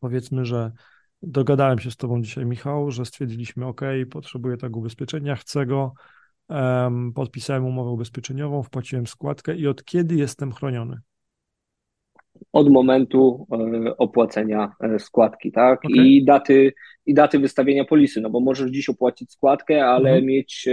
powiedzmy, że dogadałem się z Tobą dzisiaj, Michał, że stwierdziliśmy, OK, potrzebuję tego ubezpieczenia, chcę go, podpisałem umowę ubezpieczeniową, wpłaciłem składkę i od kiedy jestem chroniony? Od momentu e, opłacenia e, składki, tak? Okay. I daty i daty wystawienia polisy, no bo możesz dziś opłacić składkę, ale mhm. mieć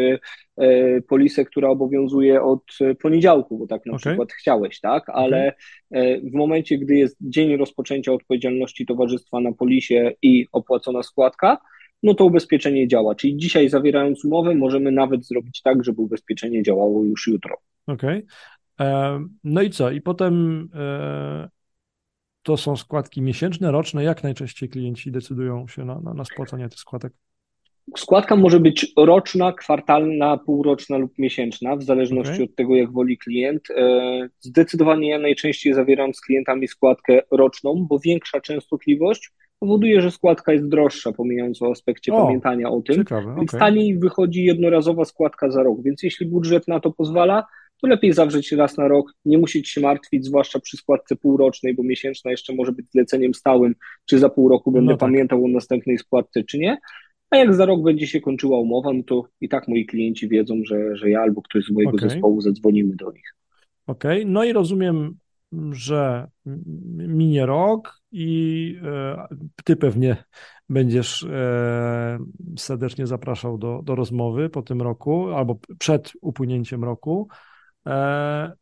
e, polisę, która obowiązuje od poniedziałku, bo tak na okay. przykład chciałeś, tak? Ale okay. w momencie, gdy jest dzień rozpoczęcia odpowiedzialności towarzystwa na polisie i opłacona składka, no to ubezpieczenie działa. Czyli dzisiaj zawierając umowę, możemy nawet zrobić tak, żeby ubezpieczenie działało już jutro. Okej. Okay. No i co? I potem to są składki miesięczne, roczne. Jak najczęściej klienci decydują się na, na, na spłacanie tych składek? Składka może być roczna, kwartalna, półroczna lub miesięczna, w zależności okay. od tego, jak woli klient. E, zdecydowanie ja najczęściej zawieram z klientami składkę roczną, bo większa częstotliwość powoduje, że składka jest droższa, pomijając o aspekcie o, pamiętania o tym. Ciekawe, więc okay. taniej wychodzi jednorazowa składka za rok. Więc jeśli budżet na to pozwala, to lepiej zawrzeć raz na rok, nie musieć się martwić, zwłaszcza przy składce półrocznej, bo miesięczna jeszcze może być zleceniem stałym, czy za pół roku będę no tak. pamiętał o następnej składce, czy nie. A jak za rok będzie się kończyła umowa, no to i tak moi klienci wiedzą, że, że ja albo ktoś z mojego okay. zespołu zadzwonimy do nich. Okej, okay. no i rozumiem, że minie rok i e, ty pewnie będziesz e, serdecznie zapraszał do, do rozmowy po tym roku albo przed upłynięciem roku. E,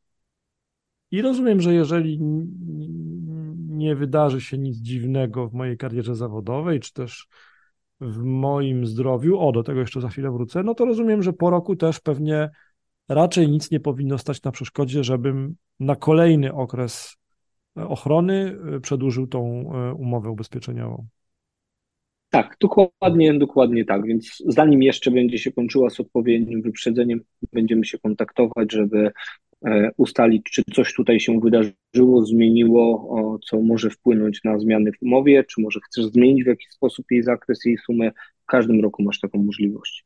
I rozumiem, że jeżeli nie wydarzy się nic dziwnego w mojej karierze zawodowej, czy też w moim zdrowiu, o do tego jeszcze za chwilę wrócę, no to rozumiem, że po roku też pewnie raczej nic nie powinno stać na przeszkodzie, żebym na kolejny okres ochrony e, przedłużył tą e, umowę ubezpieczeniową. Tak, dokładnie, dokładnie tak. Więc zanim jeszcze będzie się kończyła z odpowiednim wyprzedzeniem, będziemy się kontaktować, żeby e, ustalić, czy coś tutaj się wydarzyło, zmieniło, co może wpłynąć na zmiany w umowie, czy może chcesz zmienić w jakiś sposób jej zakres, jej sumę. W każdym roku masz taką możliwość.